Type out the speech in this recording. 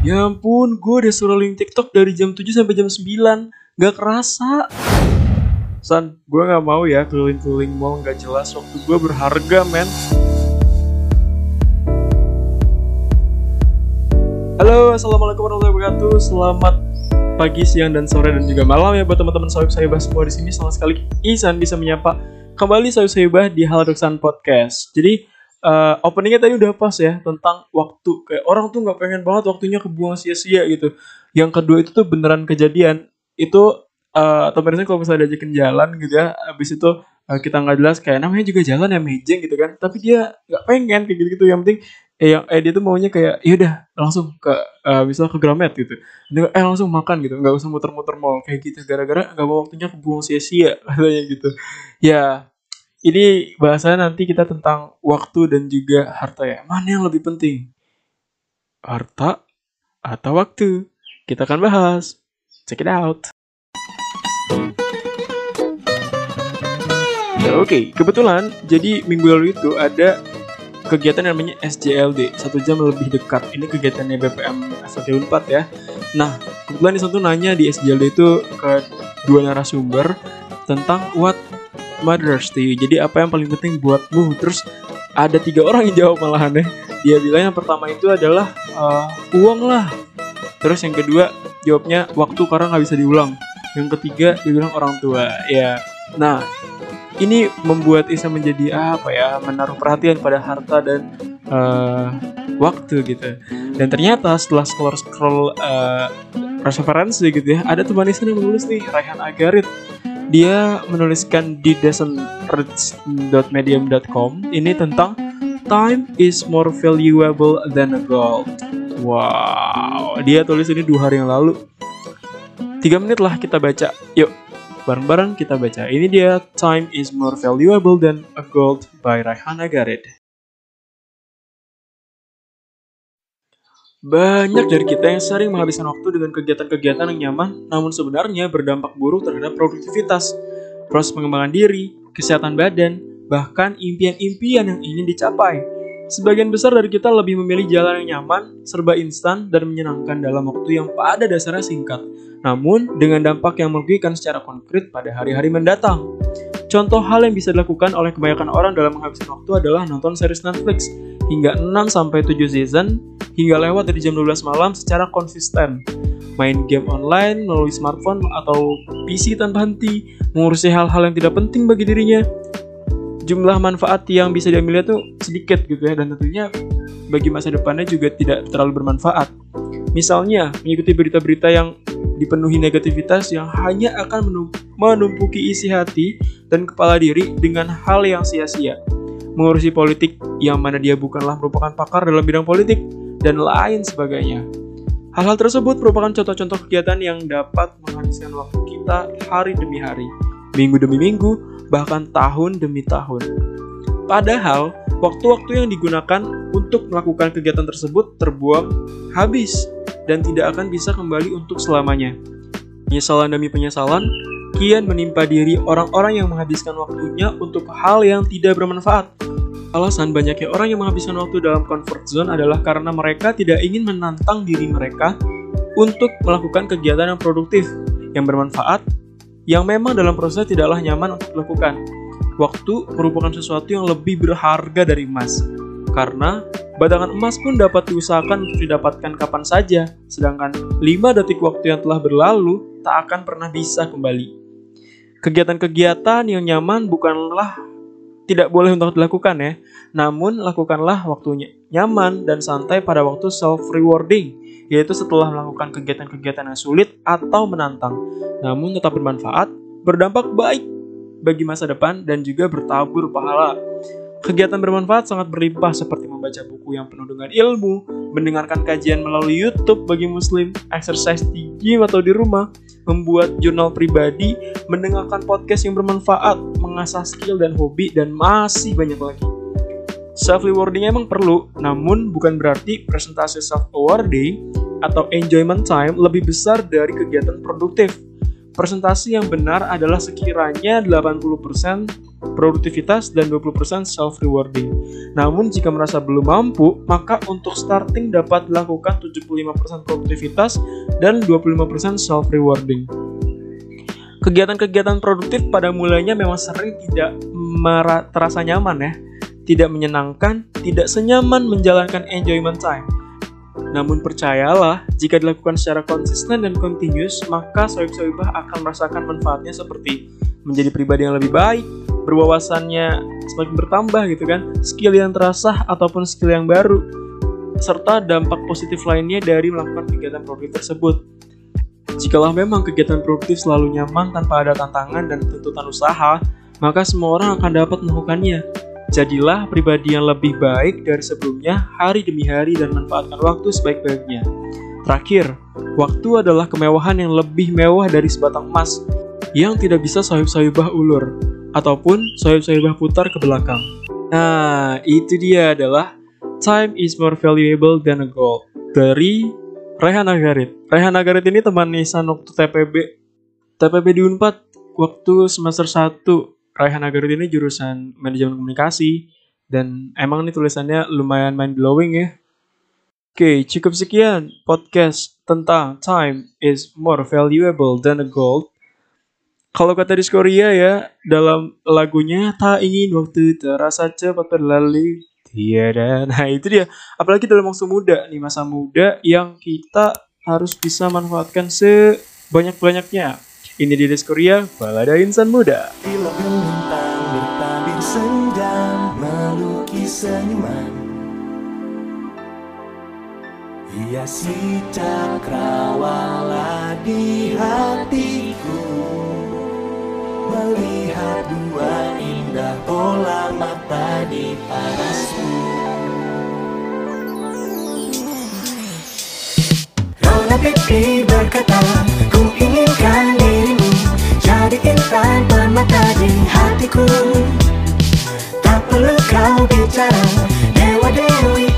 Ya ampun, gue udah scrolling TikTok dari jam 7 sampai jam 9. Gak kerasa. San, gue gak mau ya keliling-keliling mall gak jelas. Waktu gue berharga, men. Halo, Assalamualaikum warahmatullahi wabarakatuh. Selamat pagi, siang, dan sore, dan juga malam ya buat teman-teman sahib saya semua di sini. Senang sekali Isan bisa menyapa kembali sahib saya di Haladosan Podcast. Jadi, uh, openingnya tadi udah pas ya tentang waktu. Kayak orang tuh nggak pengen banget waktunya kebuang sia-sia gitu. Yang kedua itu tuh beneran kejadian. Itu uh, atau misalnya kalau misalnya diajakin jalan gitu ya abis itu uh, kita nggak jelas kayak namanya juga jalan ya mejeng gitu kan. Tapi dia nggak pengen kayak gitu gitu yang penting eh yang eh dia tuh maunya kayak ya udah langsung ke uh, misal ke Gramet gitu. Dia, eh langsung makan gitu. Nggak usah muter-muter mall kayak gitu. Gara-gara nggak mau waktunya kebuang sia-sia katanya gitu. Ya ini bahasanya nanti kita tentang waktu dan juga harta ya. Mana yang lebih penting? Harta atau waktu? Kita akan bahas. Check it out. Oke, okay, kebetulan jadi minggu lalu itu ada kegiatan yang namanya SJLD, satu jam lebih dekat. Ini kegiatannya BPM SLT 4 ya. Nah, kebetulan di satu nanya di SJLD itu ke dua narasumber tentang what matters to you. Jadi apa yang paling penting buatmu? Terus ada tiga orang yang jawab malahan ya. Dia bilang yang pertama itu adalah uh, uang lah. Terus yang kedua jawabnya waktu karena nggak bisa diulang. Yang ketiga dia bilang orang tua. Ya, nah ini membuat Isa menjadi apa ya menaruh perhatian pada harta dan uh, waktu gitu. Dan ternyata setelah scroll scroll uh, referensi gitu ya, ada teman Isa yang menulis nih Raihan Agarit dia menuliskan di doesn'trich.medium.com ini tentang time is more valuable than gold. Wow, dia tulis ini dua hari yang lalu. Tiga menit lah kita baca. Yuk, bareng-bareng kita baca. Ini dia Time is more valuable than a gold by Raihana Gared. Banyak dari kita yang sering menghabiskan waktu dengan kegiatan-kegiatan yang nyaman, namun sebenarnya berdampak buruk terhadap produktivitas, proses pengembangan diri, kesehatan badan, bahkan impian-impian yang ingin dicapai. Sebagian besar dari kita lebih memilih jalan yang nyaman, serba instan, dan menyenangkan dalam waktu yang pada dasarnya singkat, namun dengan dampak yang merugikan secara konkret pada hari-hari mendatang. Contoh hal yang bisa dilakukan oleh kebanyakan orang dalam menghabiskan waktu adalah nonton series Netflix hingga 6-7 season, hingga lewat dari jam 12 malam secara konsisten. Main game online melalui smartphone atau PC tanpa henti, mengurusi hal-hal yang tidak penting bagi dirinya. Jumlah manfaat yang bisa diambilnya tuh sedikit gitu ya, dan tentunya bagi masa depannya juga tidak terlalu bermanfaat. Misalnya, mengikuti berita-berita yang dipenuhi negativitas yang hanya akan menumpuki isi hati dan kepala diri dengan hal yang sia-sia. Mengurusi politik yang mana dia bukanlah merupakan pakar dalam bidang politik, dan lain sebagainya. Hal-hal tersebut merupakan contoh-contoh kegiatan yang dapat menghabiskan waktu kita hari demi hari, minggu demi minggu, bahkan tahun demi tahun. Padahal, waktu-waktu yang digunakan untuk melakukan kegiatan tersebut terbuang habis dan tidak akan bisa kembali untuk selamanya. Penyesalan demi penyesalan kian menimpa diri orang-orang yang menghabiskan waktunya untuk hal yang tidak bermanfaat Alasan banyaknya orang yang menghabiskan waktu dalam comfort zone adalah karena mereka tidak ingin menantang diri mereka untuk melakukan kegiatan yang produktif, yang bermanfaat, yang memang dalam proses tidaklah nyaman untuk dilakukan. Waktu merupakan sesuatu yang lebih berharga dari emas, karena batangan emas pun dapat diusahakan untuk didapatkan kapan saja, sedangkan 5 detik waktu yang telah berlalu tak akan pernah bisa kembali. Kegiatan-kegiatan yang nyaman bukanlah tidak boleh untuk dilakukan ya. Namun lakukanlah waktunya nyaman dan santai pada waktu self rewarding, yaitu setelah melakukan kegiatan-kegiatan yang sulit atau menantang, namun tetap bermanfaat, berdampak baik bagi masa depan dan juga bertabur pahala. Kegiatan bermanfaat sangat berlimpah seperti membaca buku yang penuh dengan ilmu, mendengarkan kajian melalui YouTube bagi muslim, exercise di gym atau di rumah, membuat jurnal pribadi, mendengarkan podcast yang bermanfaat, mengasah skill dan hobi, dan masih banyak lagi. Self rewarding emang perlu, namun bukan berarti presentasi self rewarding atau enjoyment time lebih besar dari kegiatan produktif. Presentasi yang benar adalah sekiranya 80% produktivitas, dan 20% self-rewarding. Namun, jika merasa belum mampu, maka untuk starting dapat dilakukan 75% produktivitas dan 25% self-rewarding. Kegiatan-kegiatan produktif pada mulanya memang sering tidak terasa nyaman ya, tidak menyenangkan, tidak senyaman menjalankan enjoyment time. Namun percayalah, jika dilakukan secara konsisten dan continuous, maka sohib-sohibah akan merasakan manfaatnya seperti menjadi pribadi yang lebih baik, berwawasannya semakin bertambah gitu kan, skill yang terasa ataupun skill yang baru, serta dampak positif lainnya dari melakukan kegiatan produktif tersebut. Jikalau memang kegiatan produktif selalu nyaman tanpa ada tantangan dan tuntutan usaha, maka semua orang akan dapat melakukannya. Jadilah pribadi yang lebih baik dari sebelumnya hari demi hari dan manfaatkan waktu sebaik-baiknya. Terakhir, waktu adalah kemewahan yang lebih mewah dari sebatang emas yang tidak bisa sahib-sahibah ulur ataupun sahib-sahibah putar ke belakang. Nah, itu dia adalah Time is more valuable than a gold dari Rehan Agarit. Rehan Agarit ini teman Nisan waktu TPB. TPB di Unpad waktu semester 1. Rehan Agarit ini jurusan manajemen komunikasi. Dan emang nih tulisannya lumayan mind blowing ya. Oke, cukup sekian podcast tentang time is more valuable than a gold kalau kata di Korea ya dalam lagunya tak ingin waktu terasa cepat berlalu tiada. Nah itu dia. Apalagi dalam masa muda nih masa muda yang kita harus bisa manfaatkan sebanyak-banyaknya. Ini di Korea, Balada Insan Muda. Bila Hiasi cakrawala di hatiku melihat dua indah bola mata di parasmu Rona pipi berkata Ku inginkan dirimu Jadi intan permata di hatiku. Tak perlu kau bicara Dewa Dewi